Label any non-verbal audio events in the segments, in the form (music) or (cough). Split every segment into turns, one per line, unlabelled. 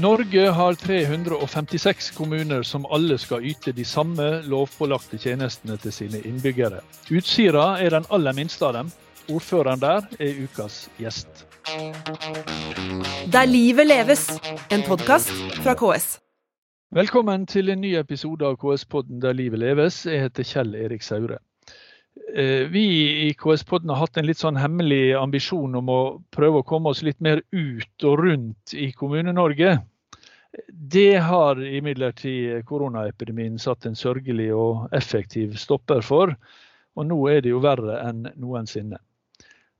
Norge har 356 kommuner som alle skal yte de samme lovpålagte tjenestene til sine innbyggere. Utsira er den aller minste av dem. Ordføreren der er ukas gjest.
Der livet leves, en podkast fra KS.
Velkommen til en ny episode av KS-podden Der livet leves. Jeg heter Kjell Erik Saure. Eh, vi i KS-podden har hatt en litt sånn hemmelig ambisjon om å prøve å komme oss litt mer ut og rundt i Kommune-Norge. Det har imidlertid koronaepidemien satt en sørgelig og effektiv stopper for. Og nå er det jo verre enn noensinne.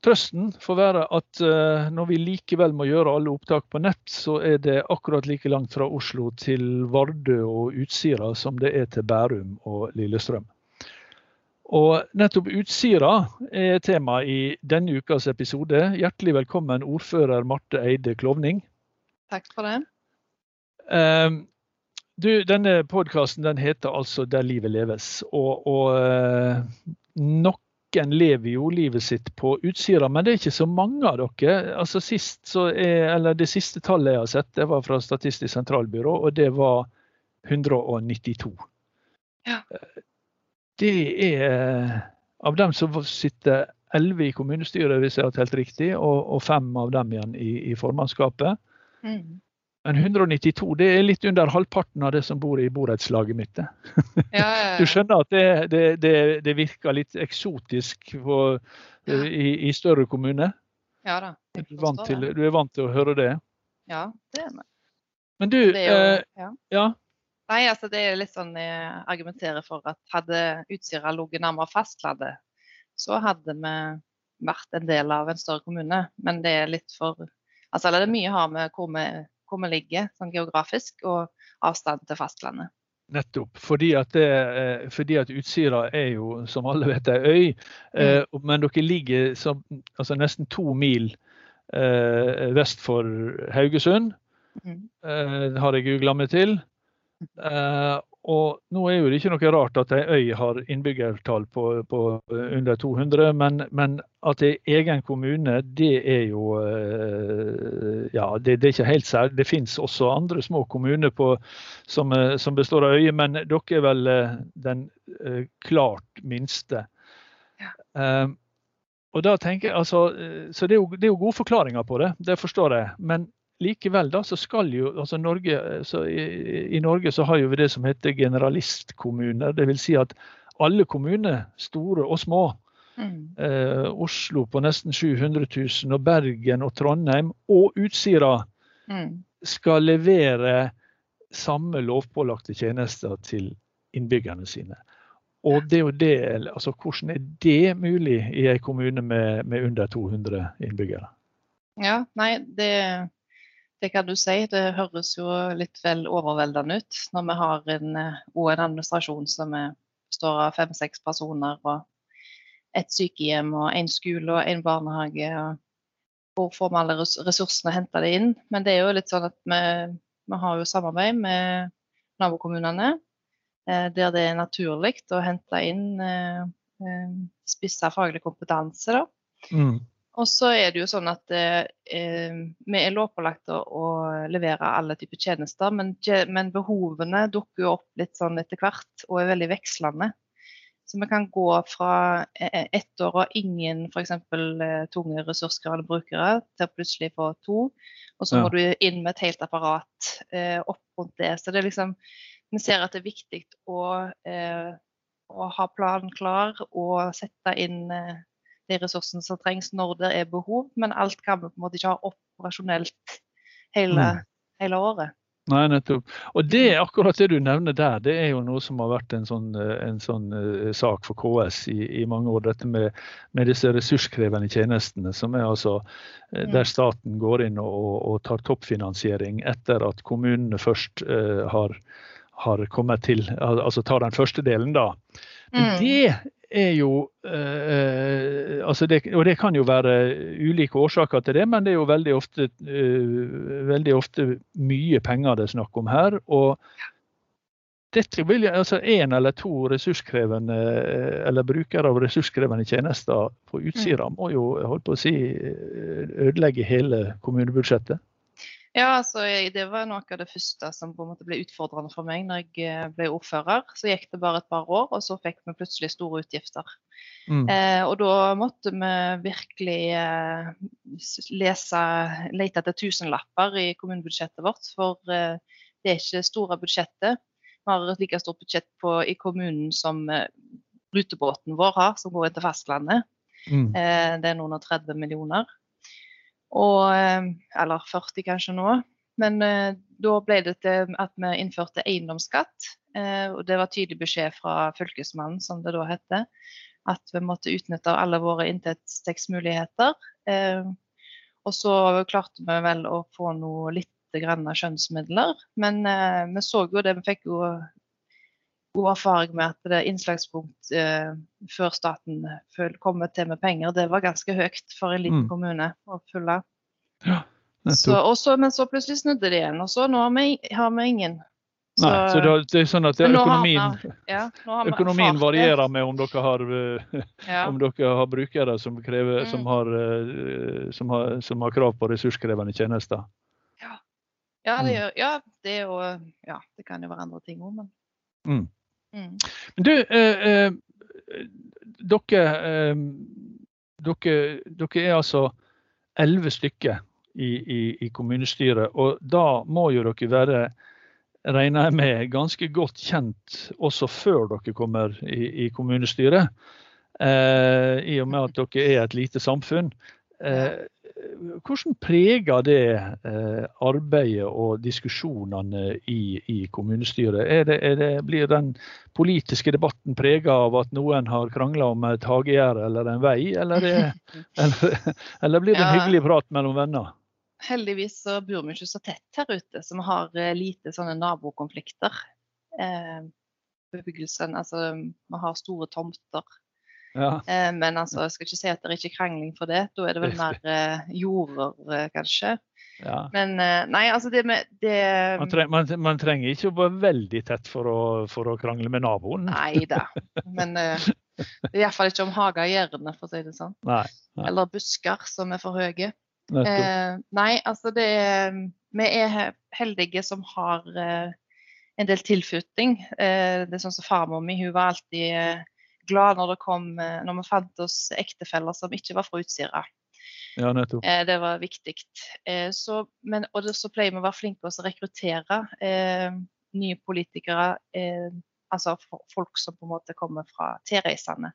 Trøsten får være at uh, når vi likevel må gjøre alle opptak på nett, så er det akkurat like langt fra Oslo til Vardø og Utsira som det er til Bærum og Lillestrøm. Og nettopp Utsira er tema i denne ukas episode. Hjertelig velkommen ordfører Marte Eide Klovning.
Takk for det.
Uh, du, denne podkasten den heter altså 'Der livet leves'. Og, og uh, noen lever jo livet sitt på Utsira, men det er ikke så mange av dere. Altså sist er, eller Det siste tallet jeg har sett, det var fra Statistisk sentralbyrå, og det var 192.
Ja.
Det er av dem som sitter 11 i kommunestyret, hvis jeg har telt riktig, og, og fem av dem igjen i, i formannskapet.
Mm.
Men 192 det er litt under halvparten av det som bor i borettslaget mitt.
Ja. (laughs)
Du skjønner at det, det, det, det virker litt eksotisk på, i, i, større kommuner?
Ja da.
Du er, vant til, du er vant til å høre det?
Ja, det er.
Men du
er jo,
eh,
ja. Nei, altså det er litt sånn jeg argumenterer for at hadde Utsira ligget nærmere fastlandet, så hadde vi vært en del av en større kommune. Men det er litt for Altså eller det er mye har med hvor vi, hvor vi ligger sånn geografisk, og avstanden til fastlandet.
Nettopp. Fordi at, det, eh, fordi at Utsira er jo, som alle vet, ei øy. Mm. men dere ligger som, altså nesten to mil eh, vest for Haugesund.
Mm.
Eh, har jeg googla meg til. Eh, og nå er jo det ikke noe rart at ei øy har innbyggertall på, på under 200, men, men at det er egen kommune, det er jo eh, Ja, det, det er ikke helt særlig. Det finnes også andre små kommuner på, som, eh, som består av øyer, men dere er vel eh, den eh, klart minste.
Ja.
Um, og da tenker jeg, altså, eh, så det er, jo, det er jo gode forklaringer på det, det forstår jeg. Men likevel da, så skal jo altså Norge, så i, I Norge så har jo vi det som heter generalistkommuner. Dvs. Si at alle kommuner, store og små,
Mm.
eh, Oslo på nesten 700 000, og Bergen og Trondheim og Utsira
Mm.
skal levere samme lovpålagte tjenester til innbyggerne sine. Og det er jo det, altså Hvordan er det mulig i en kommune med, med under 200 innbyggere?
Ja, nei, det, det kan du si. Det høres jo litt vel overveldende ut når vi har en, eh, og en administrasjon som består av fem-seks personer, og et sykehjem og en skole og en barnehage. og Hvor får vi alle ressursene ressursene henter det inn? Men det er jo litt sånn at vi, vi har jo samarbeid med nabokommunene, eh, der det er naturlig å hente inn eh, spissa faglig kompetanse. da.
Mm.
Og så er det jo sånn at eh, eh, vi er lovpålagt å, å levere alle typer tjenester, men, men behovene dukker jo opp litt sånn etter hvert og er veldig vekslende. Så vi kan gå fra eh, ett år og ingen f.eks. Eh, tunge ressurskrevende brukere, til plutselig få to. Og så
Ja.
må du inn med et helt apparat eh, opp rundt det. Så det er liksom Vi ser at det er viktig å, eh, å ha planen klar og sette inn eh, de ressursene som trengs når det er behov, men alt kan vi på en måte ikke ha operasjonelt hele,
Mm.
hele året.
Nei, nettopp. Og det akkurat det du nevner der, det er jo noe som har vært en sånn, eh, en sånn eh, sak for KS i, i mange år. Dette med, med disse ressurskrevende tjenestene, som er altså eh,
Mm.
der staten går inn og, og, tar toppfinansiering etter at kommunene først uh, har, har kommet til, altså tar den første delen da. Men
Mm.
det er jo eh, altså det, Og det kan jo være ulike årsaker til det, men det er jo veldig ofte, eh, veldig ofte mye penger det er snakk om her. Og dette vil jeg, altså En eller to ressurskrevende eh, eller brukere av ressurskrevende tjenester på Utsira må jo holdt på å si, eh, ødelegge hele kommunebudsjettet.
Ja, altså, Det var noe av det første som på en måte ble utfordrende for meg når jeg eh, ble ordfører. Så gikk det bare et par år, og så fikk vi plutselig store utgifter.
Mm.
Eh, og da måtte vi virkelig eh, lese, lete etter tusenlapper i kommunebudsjettet vårt. For eh, det er ikke store budsjettet. Vi har et like stort budsjett på, i kommunen som eh, rutebåten vår har, som går inn til fastlandet.
Mm.
Eh, det er noen og 30 millioner. Og, eh, eller 40 kanskje nå. Men eh, da ble det til at vi innførte eiendomsskatt. Eh, og det var tydelig beskjed fra Fylkesmannen, som det da heter, at vi måtte utnytte alle våre inntektsmuligheter. Eh, og så klarte vi vel å få noe litt grann av skjønnsmidler. Men eh, vi så jo det, vi fikk jo god erfaring med at det innslagspunkt eh, før staten føl- kommer til med penger, det var ganske høyt for en liten
Mm.
kommune å fylle.
Ja,
Så, men så plutselig snudde det igjen, og så nå har vi, har vi ingen.
Nei, så det, det er sånn at det, økonomien,
vi- ja,
økonomien varierer med om dere har eh,
Ja.
om dere har brukere som, krever,
Mm.
som, har, eh, som, har, som har krav på ressurskrevende tjenester.
Ja, det
Mm.
gjør, ja, det og, Ja, det kan jo være andre ting òg, men
Mm.
Mm.
Men du, eh, eh, dere, eh, dere, dere er altså elleve stykker i, i, i kommunestyret. Og da må jo dere være, regner jeg med, ganske godt kjent også før dere kommer i, i kommunestyret. Eh, I og med at dere er et lite samfunn. Hvordan preger det eh, arbeidet og diskusjonene i, i kommunestyret? Er det, er det, blir den politiske debatten preget av at noen har krangla om et hagegjerde eller en vei, eller, det, (laughs) eller, eller blir det en hyggelig prat mellom venner?
Heldigvis så bor vi ikke så tett her ute, så vi har eh, lite sånne nabokonflikter. Eh, bebyggelsen, altså vi har store tomter.
Ja,
Eh, men altså, jeg skal ikke si at det er ikke krangling for det. Da er det vel (laughs) mer eh, jorder, eh, kanskje.
ja.
Men eh, nei, altså det med det
Man, treng, man, man trenger ikke å være veldig tett for å, for å krangle med naboen.
Nei da. (laughs) Men eh, det er iallfall ikke om hager og gjerdene, for å si det sånn.
Nei, nei.
Eller busker som er for høye. Eh, nei, altså det Vi er heldige som har en del tilflytting. Det er sånn som farmor mi, hun var alltid glad når det kom eh, Når vi fant oss ektefeller som ikke var fra Utsira.
Ja, nettopp.
Eh, det var viktig. Eh, så, men, og det, så pleier vi å være flinke til å rekruttere eh, nye politikere. Eh, altså folk som på en måte kommer fra tilreisende.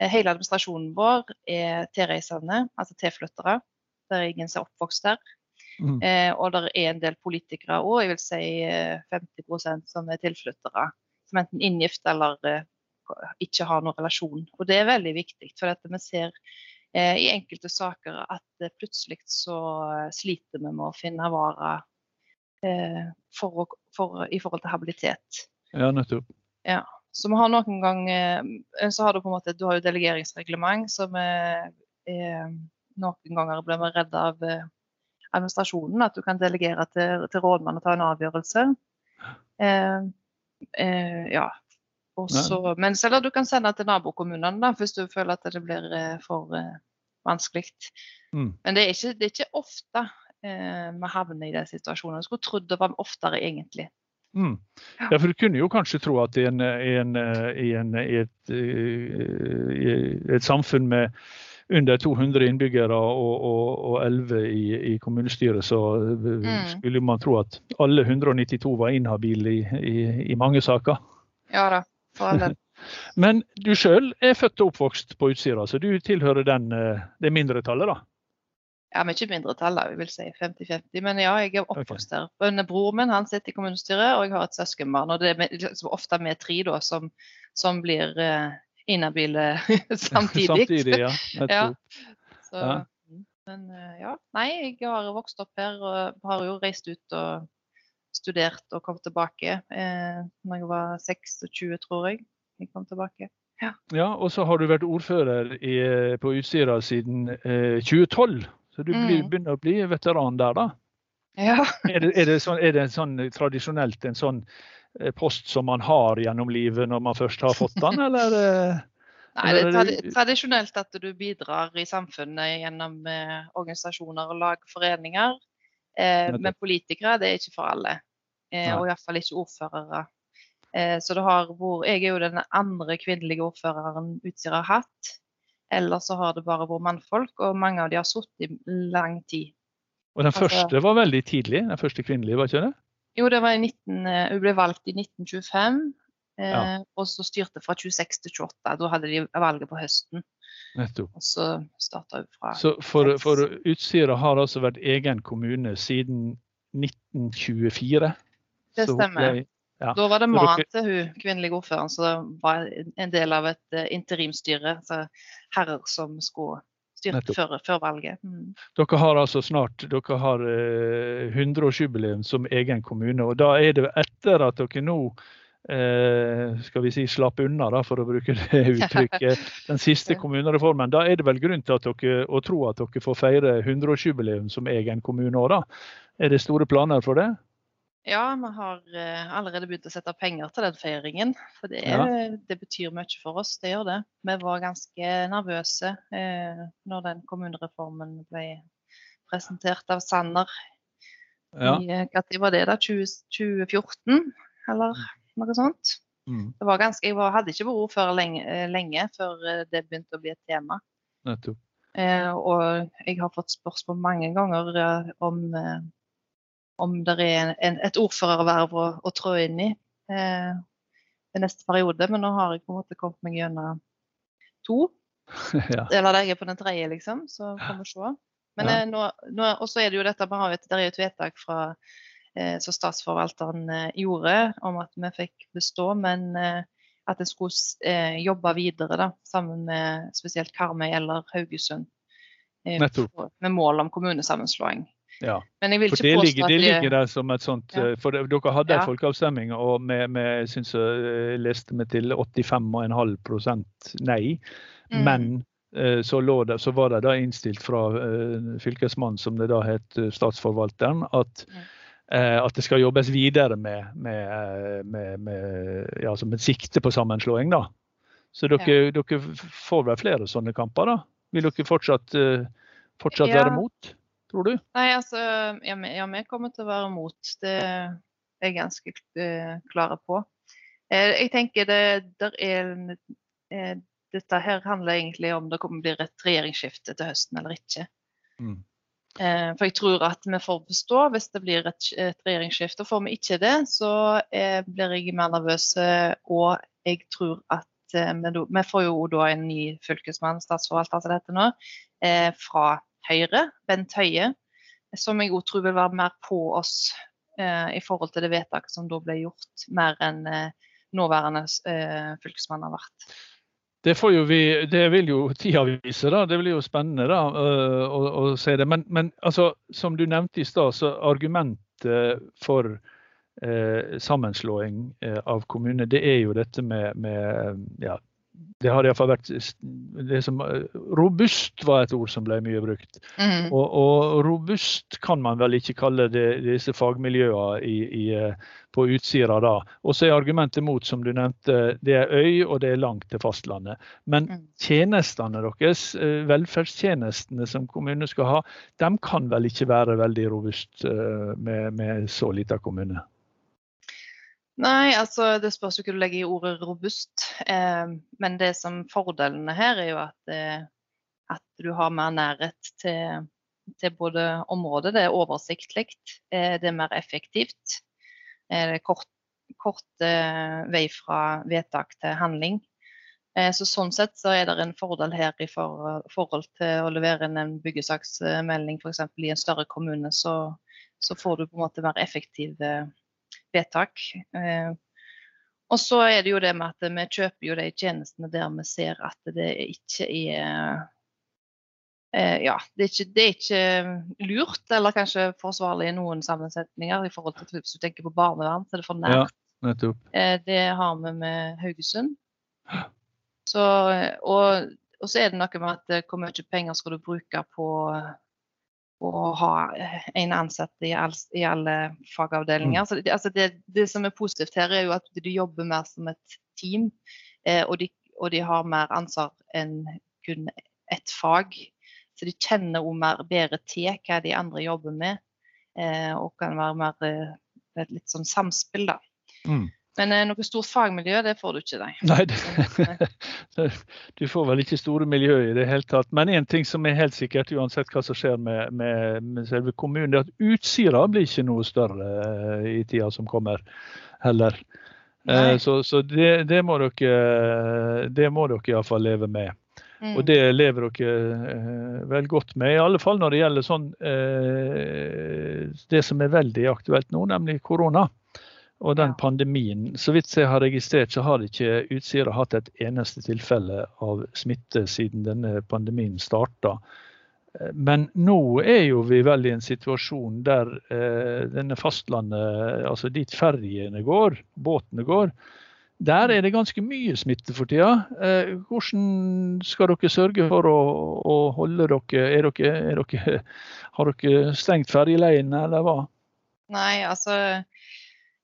Eh, hele administrasjonen vår er tilreisende, altså tilflyttere. Det er ingen som er oppvokst der.
Mm.
Eh, og det er en del politikere òg, jeg vil si eh, 50% som er tilflyttere. Som enten inngift eller ikke har noen relasjon. Og det er veldig viktig, for at vi ser eh, i enkelte saker at eh, plutselig så eh, sliter vi med å finne varer eh, for, for, i forhold til habilitet.
Ja, nettopp.
Så vi har noen ganger Så har du på en måte, du har jo delegeringsreglement som er, er Noen ganger blir vi redd av eh, administrasjonen, at du kan delegere til, til rådmannen og ta en avgjørelse. Eh, eh, ja. Og
Nei.
så, men eller du kan sende til nabokommunene da, hvis du føler at det blir eh, for uh, vanskelig.
Mm.
Men det er ikke, det er ikke ofte vi havner i den situasjonen. Jeg skulle trodd det var oftere egentlig.
Mm.
Ja.
For du kunne jo kanskje tro at i, en, i, en, i, en, et, et samfunn med under 200 innbyggere og, og, og 11 i, i kommunestyret, så
Mm.
skulle man tro at alle 192 var inhabile i, i, i mange saker.
Ja da. (laughs)
Men du sjøl er født og oppvokst på Utsira, så du tilhører den, eh, det mindretallet, da?
Ja, ikke mindretall, da, vi vil si 50-50. Men ja, jeg er oppvokst der. Men Broren min han sitter i kommunestyret, og jeg har et søskenbarn. Og det er liksom ofte vi tre da, som, som blir eh, inhabile (laughs) samtidig. (laughs)
Samtidig, ja. Nettopp.
Så,
Ja.
Men eh, ja, nei, jeg har vokst opp her og har jo reist ut og studert og kom tilbake eh, når jeg var 26, tror jeg. Jeg kom tilbake.
Ja, og så har du vært ordfører i, på Utsira siden eh, 2012. Så du blir,
Mm.
begynner å bli veteran der, da?
Ja. (laughs)
Er det, er det, sånn, er det en sånn tradisjonelt en sånn eh, post som man har gjennom livet når man først har fått den, eller? eh?
Nei, det er tradi tradisjonelt at du bidrar i samfunnet gjennom eh, organisasjoner og lag, foreninger.
Nettopp.
Men politikere det er ikke for alle. Eh, og iallfall ikke ordførere. Eh, så det har vært Jeg er jo den andre kvinnelige ordføreren Utsira har hatt. Ellers så har det bare vært mannfolk, og mange av de har sittet i lang tid.
Og den
Altså-
første var veldig tidlig, den første kvinnelige, var ikke det?
Jo, det var i 19, eh, hun ble valgt i 1925, eh,
Ja.
og så styrte fra 26 til 28. Da hadde de valget på høsten,
Nettopp.
og så starta vi fra
Så for, for Utsira har altså vært egen kommune siden 1924.
Det stemmer.
ble- ja.
Da var det mannen til hun kvinnelige ordføreren som var en del av et eh, interimstyre. Altså herrer som skulle styrte før, før valget. Mm.
Dere har altså snart dere har eh, 100-årsjubileum som egen kommune. og Da er det etter at dere nå eh, skal vi si slapp unna, da, for å bruke det (laughs) uttrykket, den siste kommunereformen. Da er det vel grunn til at dere, å tro at dere får feire 100-årsjubileum som egen kommune òg, da. Er det store planer for det?
Ja, vi har eh, allerede begynt å sette penger til den feiringen. For det,
Ja.
er, det betyr mye for oss, det gjør det. Vi var ganske nervøse eh, når den kommunereformen ble presentert av Sanner.
Ja.
I, eh, hva tid var det, da? 20, 2014, eller noe sånt?
Mm,
Det var ganske, jeg var, hadde ikke vært ordfører lenge, eh, lenge før eh, det begynte å bli et tema.
nettopp.
Eh, og jeg har fått spørsmål mange ganger eh, om, eh, om det er en, en, et ordførerverv å, å trå inn i eh, i neste periode. Men nå har jeg på en måte kommet meg gjennom to. (laughs)
ja.
Eller jeg er på den tredje, liksom. Så får vi se. Men
Ja.
nå, nå, og så er det jo dette, med et, det er et vedtak fra som statsforvalteren eh, gjorde om at vi fikk bestå, men eh, at en skulle eh, jobbe videre da, sammen med spesielt Karmøy eller Haugesund. eh,
Nettopp.
Med mål om kommunesammenslåing.
ja.
Men jeg vil
For det ligger, det ligger der som et sånt
Ja.
eh, For dere hadde en
Ja.
folkeavstemning, og vi, jeg syns jeg leste meg til 85,5 nei.
Mm.
Men eh, så, lå det, så var det da innstilt fra eh, fylkesmannen, som det da het, eh, statsforvalteren, at,
Mm.
Eh, at det skal jobbes videre med, med, eh, med, med, ja, altså med sikte på sammenslåing. da. Så dere, dere får vel flere sånne kamper, da? Vil dere fortsatt, eh, fortsatt
Ja.
være mot, tror du?
Nei, altså, ja, vi, ja, kommer til å være mot. Det er jeg ganske klare på. Jeg tenker det der er Dette her handler egentlig om det kommer bli et regjeringsskifte til høsten eller ikke.
Mm.
Eh, for jeg tror at vi får bestå hvis det blir et, et regjeringsskifte. Får vi ikke det, så eh, blir jeg mer nervøs. eh, Og jeg tror at eh, vi, vi får jo da en ny fylkesmann, statsforvalter til dette nå, eh, fra Høyre, Bent Høie, som jeg òg tror vil være mer på oss eh, i forhold til det vedtaket som da ble gjort, mer enn nåværende fylkesmann har vært.
Det, vi, det vil jo tida vise, da. Det blir jo spennende da, øh, å, å se det. Men, men altså, som du nevnte i stad, så argumentet for eh, sammenslåing eh, av kommuner, det er jo dette med, med ja, det har iallfall vært det som, Robust var et ord som ble mye brukt.
Mm.
Og, og robust kan man vel ikke kalle det, disse fagmiljøene i, i, eh, på Utsira da. Og så er argumentet mot, som du nevnte, det er øy og det er langt til fastlandet. Men
Mm.
tjenestene deres, eh, velferdstjenestene som kommunene skal ha, de kan vel ikke være veldig robust eh, med, med så lita kommune?
Nei, altså det spørs jo hva du legger i ordet robust. Eh, men det som fordelene her er jo at, eh, at du har mer nærhet til, til både området. Det er oversiktlig, eh, det er mer effektivt. Eh, det er kort, kort eh, vei fra vedtak til handling. Eh, så sånn sett så er det en fordel her i for, forhold til å levere inn en byggesaksmelding f.eks. i en større kommune. Så, så får du på en måte mer effektive vedtak. Eh, og så er det jo det med at vi kjøper jo de tjenestene der vi ser at det ikke er eh, Ja, det er, ikke, det er ikke lurt, eller kanskje forsvarlig i noen sammensetninger. i forhold til Hvis du tenker på barnevern, så er det for
Ja.
nært.
Nettopp.
Eh, det har vi med Haugesund. Så, og, og så er det noe med at hvor mye penger skal du bruke på å ha eh, en ansatt i, all, i alle fagavdelinger. Så det, altså det, det som er positivt her, er jo at de jobber mer som et team. Eh, og, de, og de har mer ansvar enn kun ett fag. Så de kjenner også mer bedre til hva de andre jobber med. eh, og kan være mer eh, et litt sånn samspill, da.
Mm.
Men eh, noe stort fagmiljø, det får du ikke, nei.
Nei, det, (laughs) du får vel ikke store miljø i det hele tatt. Men én ting som er helt sikkert, uansett hva som skjer med, med, med selve kommunen, det er at Utsira blir ikke noe større eh, i tida som kommer heller. Eh, så, så det, det, må dere, det må dere iallfall leve med. Mm. Og det lever dere eh, vel godt med, i alle fall når det gjelder sånn, eh, det som er veldig aktuelt nå, nemlig korona. Og den pandemien. Så vidt jeg har registrert, så har ikke Utsira hatt et eneste tilfelle av smitte siden denne pandemien starta. Men nå er jo vi vel i en situasjon der eh, denne fastlandet, altså dit ferjene går, båtene går, der er det ganske mye smitte for tida. Eh, hvordan skal dere sørge for å, å holde dere er, dere er dere Har dere stengt ferjeleiene, eller hva?
Nei, altså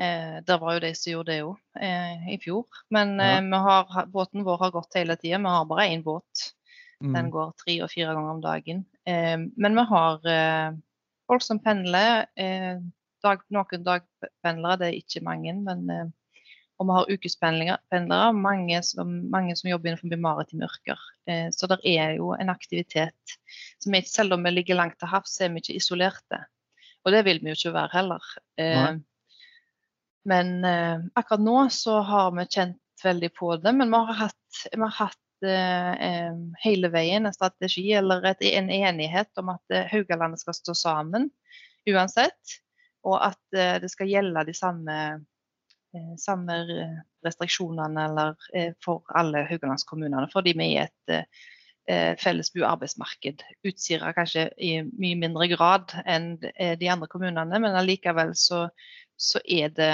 eh, Det var jo de som gjorde det òg eh, i fjor. Men ja. Eh, har, båten vår har gått hele tida. Vi har bare én båt. Den mm. går tre og fire ganger om dagen. Eh, men vi har eh, folk som pendler. Eh, dag, noen dagpendlere, det er ikke mange. men eh, og vi har ukespendlere, mange som, mange som jobber innenfor maritime yrker. Eh, så det er jo en aktivitet. som er, Selv om vi ligger langt til havs, er vi ikke isolerte. Og det vil vi jo ikke være heller. Eh, men eh, akkurat nå så har vi kjent veldig på det. Men vi har hatt, vi har hatt eh, hele veien en strategi eller et, en enighet om at eh, Haugalandet skal stå sammen uansett. Og at eh, det skal gjelde de samme, eh, samme restriksjonene eller, eh, for alle haugalandskommunene. Fordi vi er et felles bo- arbeidsmarked. Utsira kanskje i mye mindre grad enn de andre kommunene, men allikevel så, så er det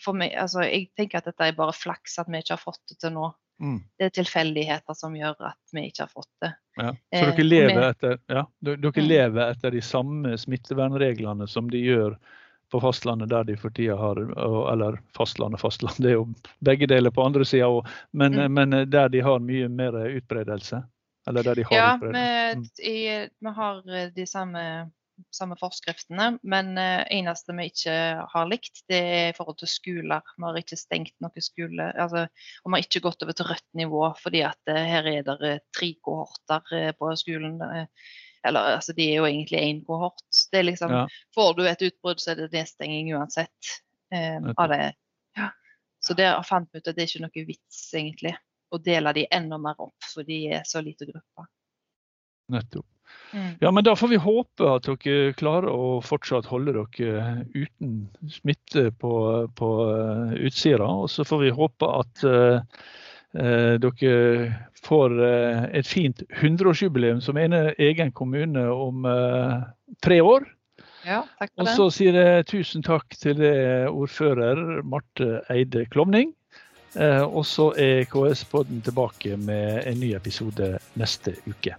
for meg altså Jeg tenker at dette er bare flaks at vi ikke har fått det til nå. Mm. Det er tilfeldigheter som gjør at vi ikke har fått det.
Ja. Så dere, eh, lever, etter, ja, dere mm. lever etter de samme smittevernreglene som de gjør på fastlandet der de for tida har Eller fastlandet, fastland, det er jo begge deler på andre sida òg. Men, mm. men, eh, der de har mye mer utbredelse? Eller der de har
ja, utbredelse? Ja, vi, vi har eh, de samme samme forskriftene. Men eh, eneste vi ikke har likt, det er i forhold til skoler. Vi har ikke stengt noen skole. Altså, og vi har ikke gått over til rødt nivå, fordi at eh, her er det uh, tre kohorter på skolen. eller altså, de er jo egentlig én kohort. Det er liksom, ja. Får du et utbrudd, så er det nedstenging uansett. av det. Ja. Så der fant vi ut at det er ikke noe vits, egentlig, å dele de enda mer opp, for de er så lite grupper.
Nettopp. Mm. Ja, men Da får vi håpe at dere klarer å fortsatt holde dere uten smitte på, på uh, Utsira. Og så får vi håpe at uh, uh, dere får et fint 100-årsjubileum som ene egen kommune om tre år.
Ja, takk for
det. Og så sier jeg tusen takk til ordfører Marte Eide Klovning. og så er KS-podden tilbake med en ny episode neste uke.